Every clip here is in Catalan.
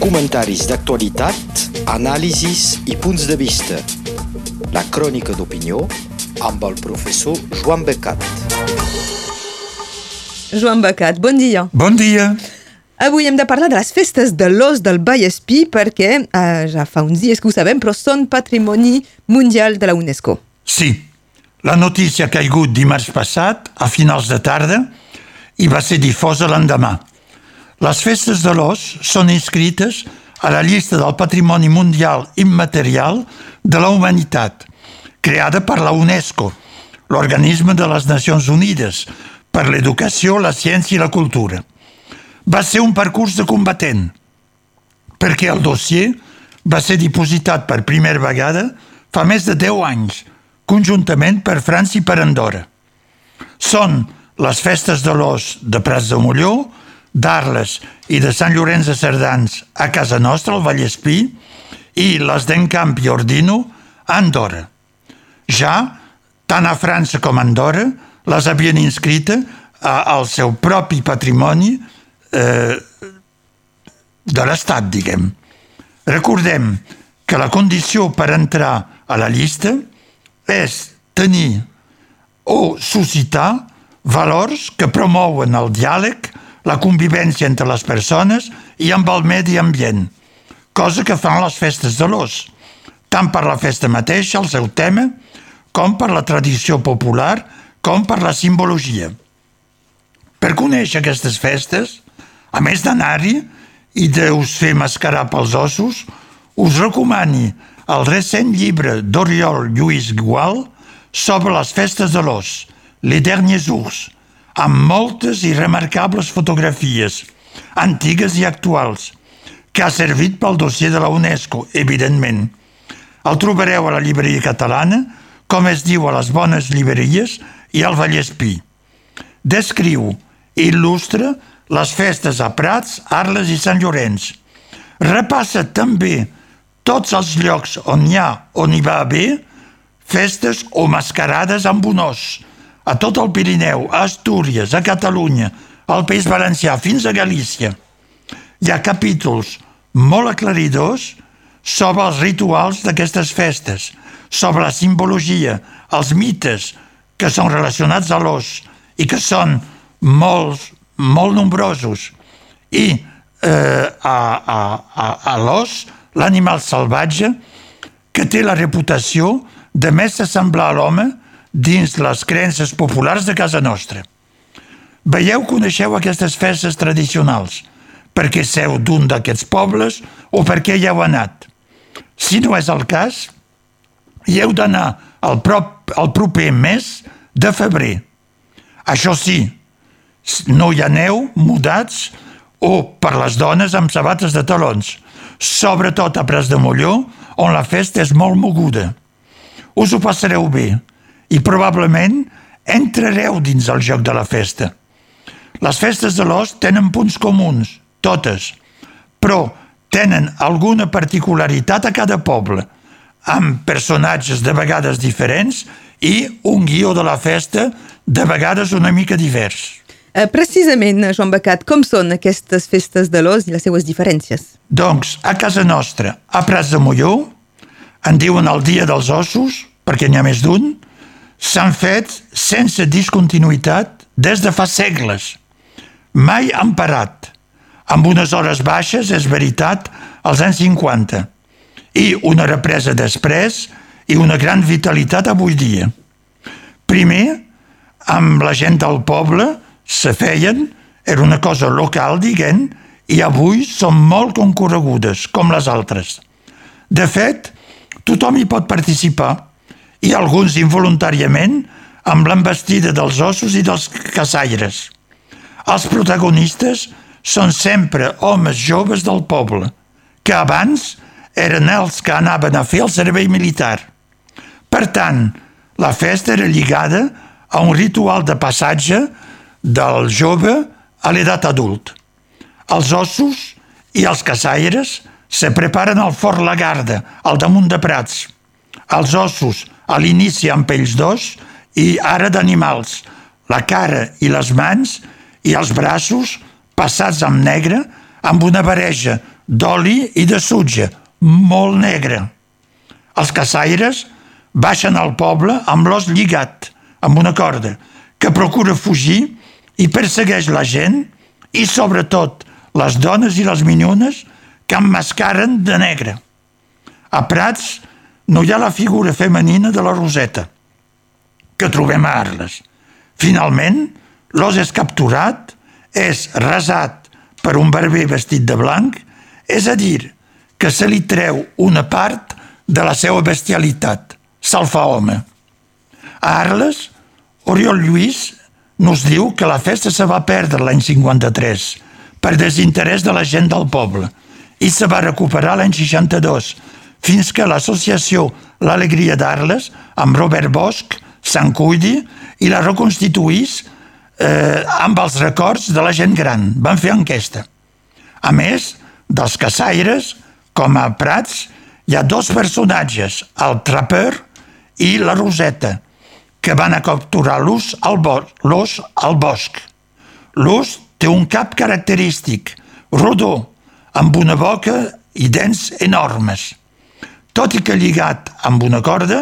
Comentaris d'actualitat, anàlisis i punts de vista. La crònica d'opinió amb el professor Joan Becat. Joan Becat, bon dia. Bon dia. Avui hem de parlar de les festes de l'os del Vallespí perquè eh, ja fa uns dies que ho sabem, però són patrimoni mundial de la UNESCO. Sí, la notícia ha caigut dimarts passat, a finals de tarda, i va ser difosa l'endemà. Les festes de l'os són inscrites a la llista del Patrimoni Mundial Immaterial de la Humanitat, creada per la UNESCO, l'organisme de les Nacions Unides, per l'educació, la ciència i la cultura. Va ser un parcurs de combatent, perquè el dossier va ser dipositat per primera vegada fa més de 10 anys, conjuntament per França i per Andorra. Són les festes de l'os de Prats de Molló, d'Arles i de Sant Llorenç de Cerdans a casa nostra, al Vallespí, i les d'Encamp i Ordino a Andorra. Ja, tant a França com a Andorra, les havien inscrita al seu propi patrimoni eh, de l'Estat, diguem. Recordem que la condició per entrar a la llista és tenir o suscitar valors que promouen el diàleg, la convivència entre les persones i amb el medi ambient, cosa que fan les festes de l'os, tant per la festa mateixa, el seu tema, com per la tradició popular, com per la simbologia. Per conèixer aquestes festes, a més d'anar-hi i de us fer mascarar pels ossos, us recomani el recent llibre d'Oriol Lluís Gual sobre les festes de l'os, Les Derniers Ours, amb moltes i remarcables fotografies, antigues i actuals, que ha servit pel dossier de la UNESCO, evidentment. El trobareu a la llibreria catalana, com es diu a les bones llibreries i al Vallespí. Descriu i il·lustra les festes a Prats, Arles i Sant Llorenç. Repassa també tots els llocs on hi ha, on hi va haver, festes o mascarades amb un os, a tot el Pirineu, a Astúries, a Catalunya, al País Valencià, fins a Galícia. Hi ha capítols molt aclaridors sobre els rituals d'aquestes festes, sobre la simbologia, els mites que són relacionats a l'os i que són molts, molt nombrosos. I eh, a, a, a, a l'os, l'animal salvatge, que té la reputació de més s'assemblar a l'home dins les creences populars de casa nostra. Veieu, coneixeu aquestes festes tradicionals, perquè seu d'un d'aquests pobles o perquè hi heu anat. Si no és el cas, hi heu d'anar al, prop, al proper mes de febrer. Això sí, no hi aneu mudats o per les dones amb sabates de talons, sobretot a Pres de Molló, on la festa és molt moguda. Us ho passareu bé i probablement entrareu dins el joc de la festa. Les festes de l'os tenen punts comuns, totes, però tenen alguna particularitat a cada poble, amb personatges de vegades diferents i un guió de la festa de vegades una mica divers. Eh, precisament, Joan Becat, com són aquestes festes de l'os i les seues diferències? Doncs, a casa nostra, a Prats de Molló, en diuen el Dia dels Ossos, perquè n'hi ha més d'un, s'han fet sense discontinuïtat des de fa segles. Mai han parat, amb unes hores baixes, és veritat, als anys 50, i una represa després i una gran vitalitat avui dia. Primer, amb la gent del poble, se feien, era una cosa local, diguem, i avui són molt concorregudes, com les altres. De fet, tothom hi pot participar, i alguns involuntàriament amb l'embestida dels ossos i dels caçaires. Els protagonistes són sempre homes joves del poble, que abans eren els que anaven a fer el servei militar. Per tant, la festa era lligada a un ritual de passatge del jove a l'edat adult. Els ossos i els caçaires se preparen al Fort Lagarda, al damunt de Prats. Els ossos a l'inici amb pells d'os i ara d'animals, la cara i les mans i els braços passats amb negre amb una barreja d'oli i de sutge, molt negre. Els caçaires baixen al poble amb l'os lligat, amb una corda, que procura fugir i persegueix la gent i, sobretot, les dones i les minyones que emmascaren de negre. A Prats no hi ha la figura femenina de la Roseta, que trobem a Arles. Finalment, l'os és capturat, és rasat per un barber vestit de blanc, és a dir, que se li treu una part de la seva bestialitat, se'l fa home. A Arles, Oriol Lluís nos diu que la festa se va perdre l'any 53 per desinterès de la gent del poble i se va recuperar l'any 62 fins que l'associació L'Alegria d'Arles amb Robert Bosch se'n cuidi i la reconstituís eh, amb els records de la gent gran. Van fer enquesta. A més dels caçaires, com a Prats, hi ha dos personatges, el Trapper i la Roseta, que van a capturar l'ús al, bo al bosc. L'ús té un cap característic, rodó, amb una boca i dents enormes. Tot i que lligat amb una corda,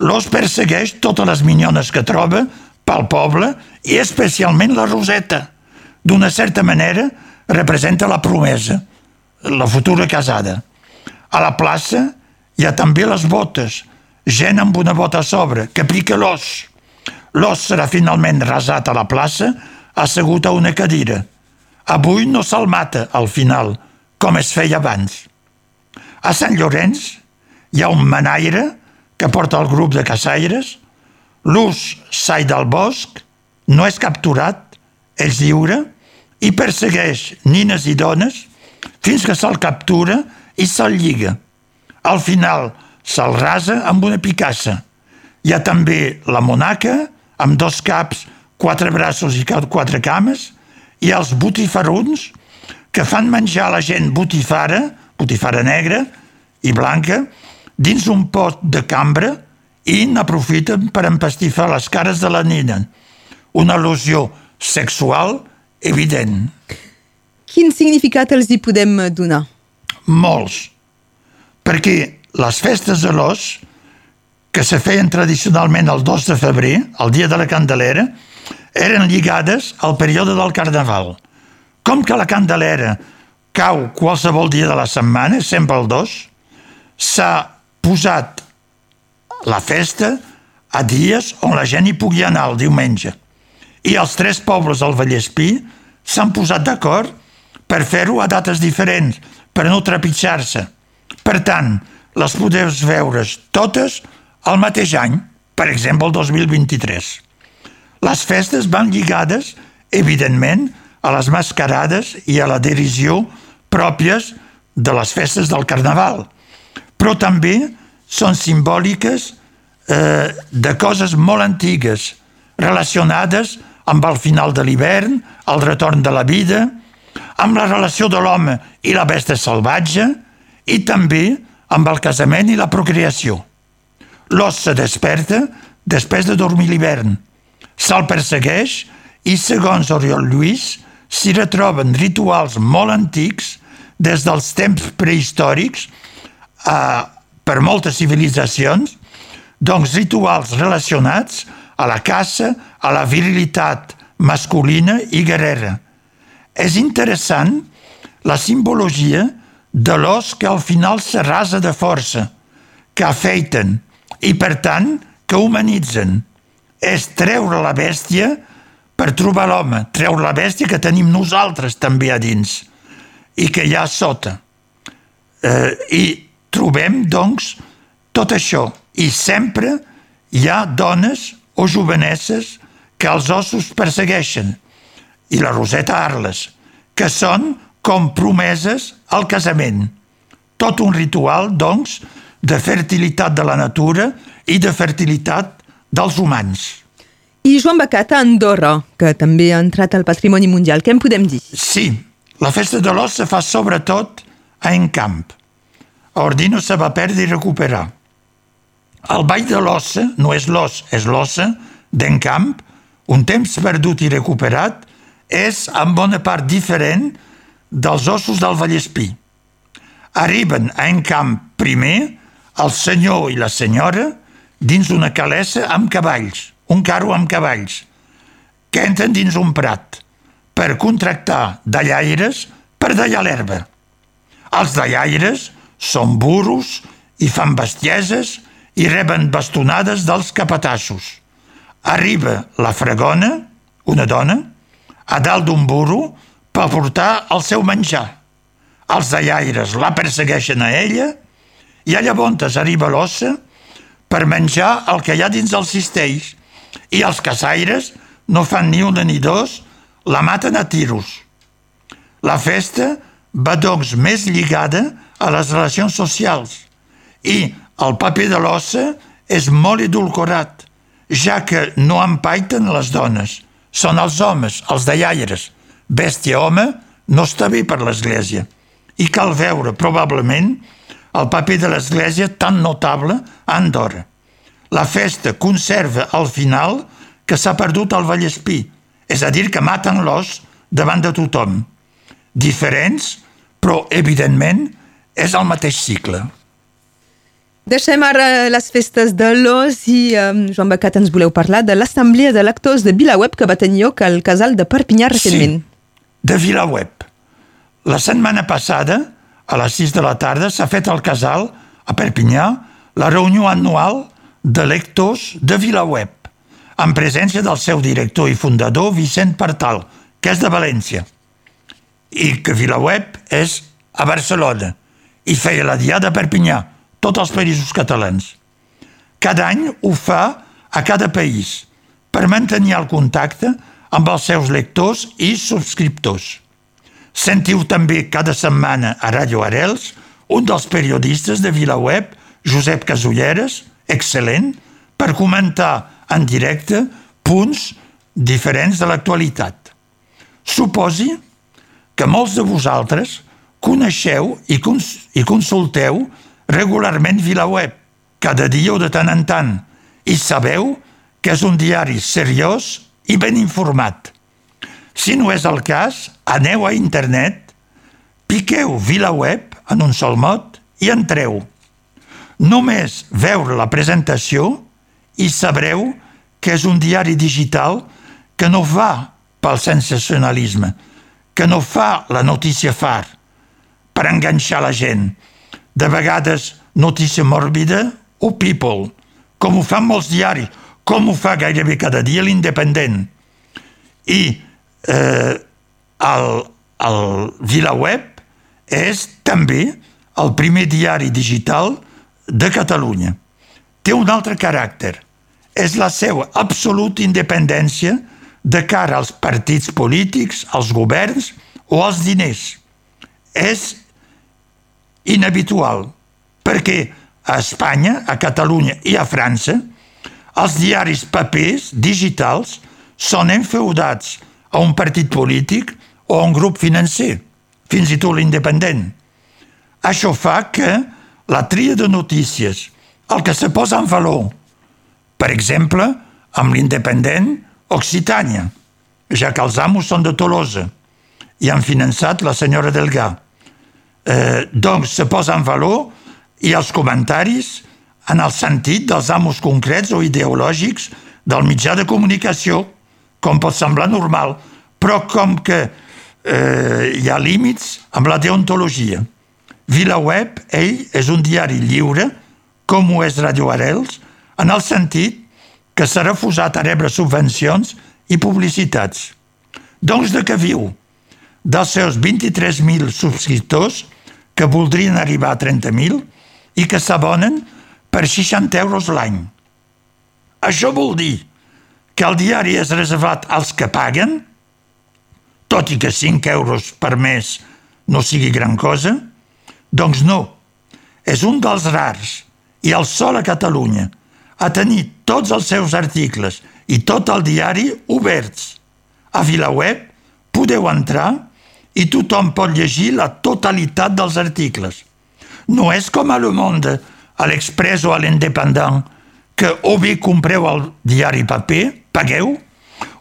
l'os persegueix totes les minyones que troba pel poble i especialment la Roseta. D'una certa manera, representa la promesa, la futura casada. A la plaça hi ha també les botes, gent amb una bota a sobre, que pica l'os. L'os serà finalment rasat a la plaça, assegut a una cadira. Avui no se'l mata, al final, com es feia abans. A Sant Llorenç hi ha un manaire que porta el grup de caçaires, l'ús sai del bosc, no és capturat, és lliure i persegueix nines i dones fins que se'l captura i se'l lliga. Al final se'l rasa amb una picassa. Hi ha també la monaca, amb dos caps, quatre braços i quatre cames, i els botifaruns, que fan menjar la gent botifara, botifara negra i blanca, dins un pot de cambra i n'aprofiten per empastifar les cares de la nina. Una al·lusió sexual evident. Quin significat els hi podem donar? Molts. Perquè les festes de l'os, que se feien tradicionalment el 2 de febrer, el dia de la Candelera, eren lligades al període del Carnaval. Com que la Candelera cau qualsevol dia de la setmana, sempre el 2, s'ha posat la festa a dies on la gent hi pugui anar el diumenge. I els tres pobles del Vallespí s'han posat d'acord per fer-ho a dates diferents, per no trepitjar-se. Per tant, les podeu veure totes al mateix any, per exemple el 2023. Les festes van lligades, evidentment, a les mascarades i a la derisió pròpies de les festes del Carnaval, però també són simbòliques eh, de coses molt antigues, relacionades amb el final de l'hivern, el retorn de la vida, amb la relació de l'home i la besta salvatge i també amb el casament i la procreació. L'os se desperta després de dormir l'hivern. Se'l persegueix i, segons Oriol Lluís, s'hi retroben rituals molt antics des dels temps prehistòrics a, per moltes civilitzacions, doncs rituals relacionats a la caça, a la virilitat masculina i guerrera és interessant la simbologia de l'os que al final se rasa de força, que afeiten i, per tant, que humanitzen. És treure la bèstia per trobar l'home, treure la bèstia que tenim nosaltres també a dins i que hi ha sota. Eh, I trobem, doncs, tot això. I sempre hi ha dones o jovenesses que els ossos persegueixen i la Roseta Arles, que són com promeses al casament. Tot un ritual, doncs, de fertilitat de la natura i de fertilitat dels humans. I Joan Bacat a Andorra, que també ha entrat al patrimoni mundial. Què en podem dir? Sí, la festa de l'os se fa sobretot a Encamp. A Ordino se va perdre i recuperar. El ball de l'ossa, no és l'os, és l'ossa, d'Encamp, un temps perdut i recuperat, és en bona part diferent dels ossos del Vallespí. arriben a encamp primer el senyor i la senyora dins una calessa amb cavalls, un carro amb cavalls, que entren dins un prat per contractar dallaires per dallar l'herba. Els dallaires són burros i fan bestieses i reben bastonades dels capatassos. Arriba la fregona, una dona, a dalt d'un burro per portar el seu menjar. Els dallaires la persegueixen a ella i a llavors arriba l'ossa per menjar el que hi ha dins els cistells i els caçaires no fan ni una ni dos, la maten a tiros. La festa va doncs més lligada a les relacions socials i el paper de l'ossa és molt edulcorat, ja que no empaiten les dones, són els homes, els dallaires. Bèstia home no està bé per l'Església i cal veure, probablement, el paper de l'Església tan notable a Andorra. La festa conserva al final que s'ha perdut el Vallespí, és a dir, que maten l'os davant de tothom. Diferents, però evidentment és el mateix cicle. Deixem ara les festes de l'os i, um, Joan Becat, ens voleu parlar de l'assemblea de lectors de Vilaweb que va tenir lloc al casal de Perpinyà recentment. Sí, de Vilaweb. La setmana passada, a les 6 de la tarda s'ha fet al casal, a Perpinyà, la reunió anual de lectors de VilaWeb, en presència del seu director i fundador, Vicent Partal, que és de València, i que VilaWeb és a Barcelona, i feia la diada a Perpinyà, tots els països catalans. Cada any ho fa a cada país, per mantenir el contacte amb els seus lectors i subscriptors. Sentiu també cada setmana a Ràdio Arels un dels periodistes de VilaWeb, Josep Casulleres, excel·lent, per comentar en directe punts diferents de l'actualitat. Suposi que molts de vosaltres coneixeu i, cons i consulteu regularment VilaWeb, cada dia o de tant en tant, i sabeu que és un diari seriós i ben informat. Si no és el cas, aneu a internet, piqueu VilaWeb en un sol mot i entreu. Només veure la presentació i sabreu que és un diari digital que no va pel sensacionalisme, que no fa la notícia far per enganxar la gent. De vegades notícia mòrbida o people, com ho fan molts diaris, com ho fa gairebé cada dia l'Independent. I eh, el, el VilaWeb és també el primer diari digital de Catalunya. Té un altre caràcter. És la seva absoluta independència de cara als partits polítics, als governs o als diners. És inhabitual, perquè a Espanya, a Catalunya i a França, els diaris papers digitals són enfeudats a un partit polític o a un grup financer, fins i tot l'independent. Això fa que la tria de notícies, el que se posa en valor, per exemple, amb l'independent Occitània, ja que els amos són de Tolosa i han finançat la senyora Delgà. Eh, doncs se posa en valor i els comentaris en el sentit dels amos concrets o ideològics del mitjà de comunicació com pot semblar normal, però com que eh, hi ha límits amb la deontologia. VilaWeb, ell, és un diari lliure, com ho és Radio Arels, en el sentit que s'ha refusat a rebre subvencions i publicitats. Doncs de què viu? Dels seus 23.000 subscriptors, que voldrien arribar a 30.000, i que s'abonen per 60 euros l'any. Això vol dir que el diari és reservat als que paguen, tot i que 5 euros per mes no sigui gran cosa? Doncs no. És un dels rars, i el sol a Catalunya, a tenir tots els seus articles i tot el diari oberts. A VilaWeb podeu entrar i tothom pot llegir la totalitat dels articles. No és com a Le Monde, a l'Express o a l'Independent, que o bé compreu el diari paper, pagueu,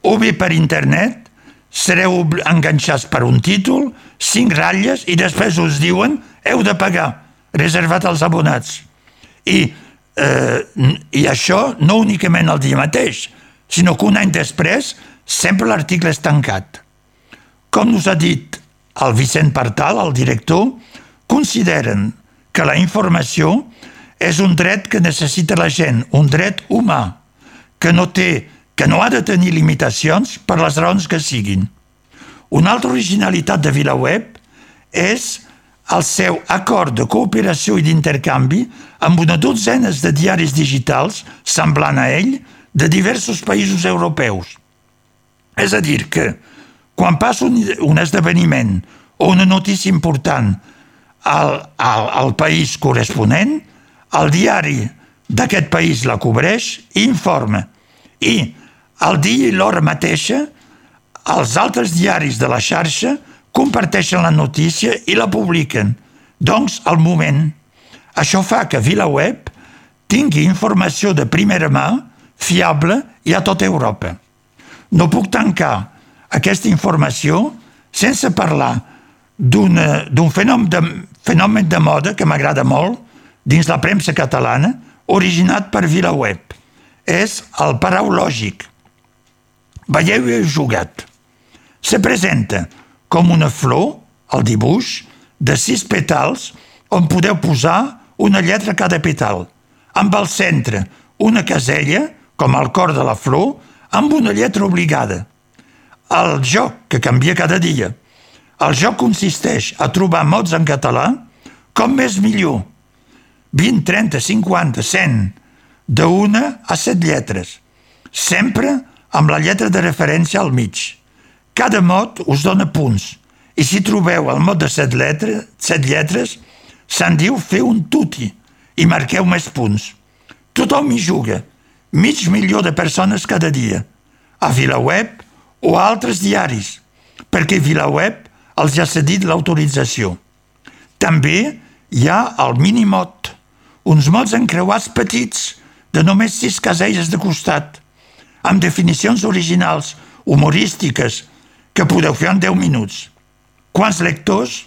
o bé per internet sereu enganxats per un títol, cinc ratlles i després us diuen heu de pagar, reservat als abonats. I, eh, I això no únicament el dia mateix, sinó que un any després sempre l'article és tancat. Com us ha dit el Vicent Partal, el director, consideren que la informació és un dret que necessita la gent, un dret humà, que no té, que no ha de tenir limitacions per les raons que siguin. Una altra originalitat de VilaWeb és el seu acord de cooperació i d'intercanvi amb una dotzena de diaris digitals, semblant a ell, de diversos països europeus. És a dir, que quan passa un, un esdeveniment o una notícia important al, al, al país corresponent, el diari d'aquest país la cobreix i informa. I el dia i l'hora mateixa, els altres diaris de la xarxa comparteixen la notícia i la publiquen. Doncs, al moment, això fa que VilaWeb tingui informació de primera mà, fiable i a tota Europa. No puc tancar aquesta informació sense parlar d'un fenomen de, fenomen de moda que m'agrada molt dins la premsa catalana, originat per VilaWeb. És el paraulògic. Veieu i jugat. Se presenta com una flor, el dibuix, de sis petals on podeu posar una lletra a cada petal, amb al centre una casella, com el cor de la flor, amb una lletra obligada. El joc, que canvia cada dia. El joc consisteix a trobar mots en català com més millor. 20, 30, 50, 100, d'una a set lletres, sempre amb la lletra de referència al mig. Cada mot us dona punts, i si trobeu el mot de set lletres, set lletres se'n diu fer un tuti i marqueu més punts. Tothom hi juga, mig milió de persones cada dia, a VilaWeb o a altres diaris, perquè VilaWeb els ha cedit l'autorització. També hi ha el minimot, uns mots encreuats petits de només sis caselles de costat, amb definicions originals, humorístiques, que podeu fer en 10 minuts. Quants lectors?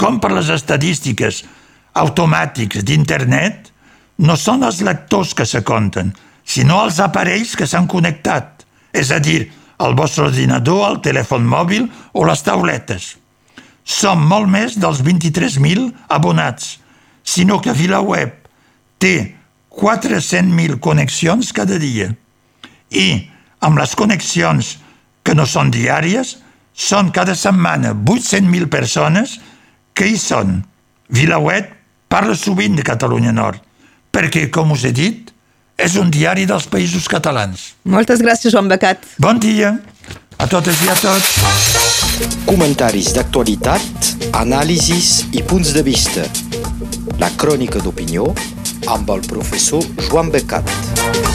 Com per les estadístiques automàtics d'internet, no són els lectors que se compten, sinó els aparells que s'han connectat, és a dir, el vostre ordinador, el telèfon mòbil o les tauletes. Som molt més dels 23.000 abonats, sinó que VilaWeb té 400.000 connexions cada dia. I amb les connexions que no són diàries, són cada setmana 800.000 persones que hi són. VilaWeb parla sovint de Catalunya Nord, perquè, com us he dit, és un diari dels països catalans. Moltes gràcies, Joan Becat. Bon dia a totes i a tots. Comentaris d'actualitat, anàlisis i punts de vista. La crònica d'opinió amb el professor Joan Becat.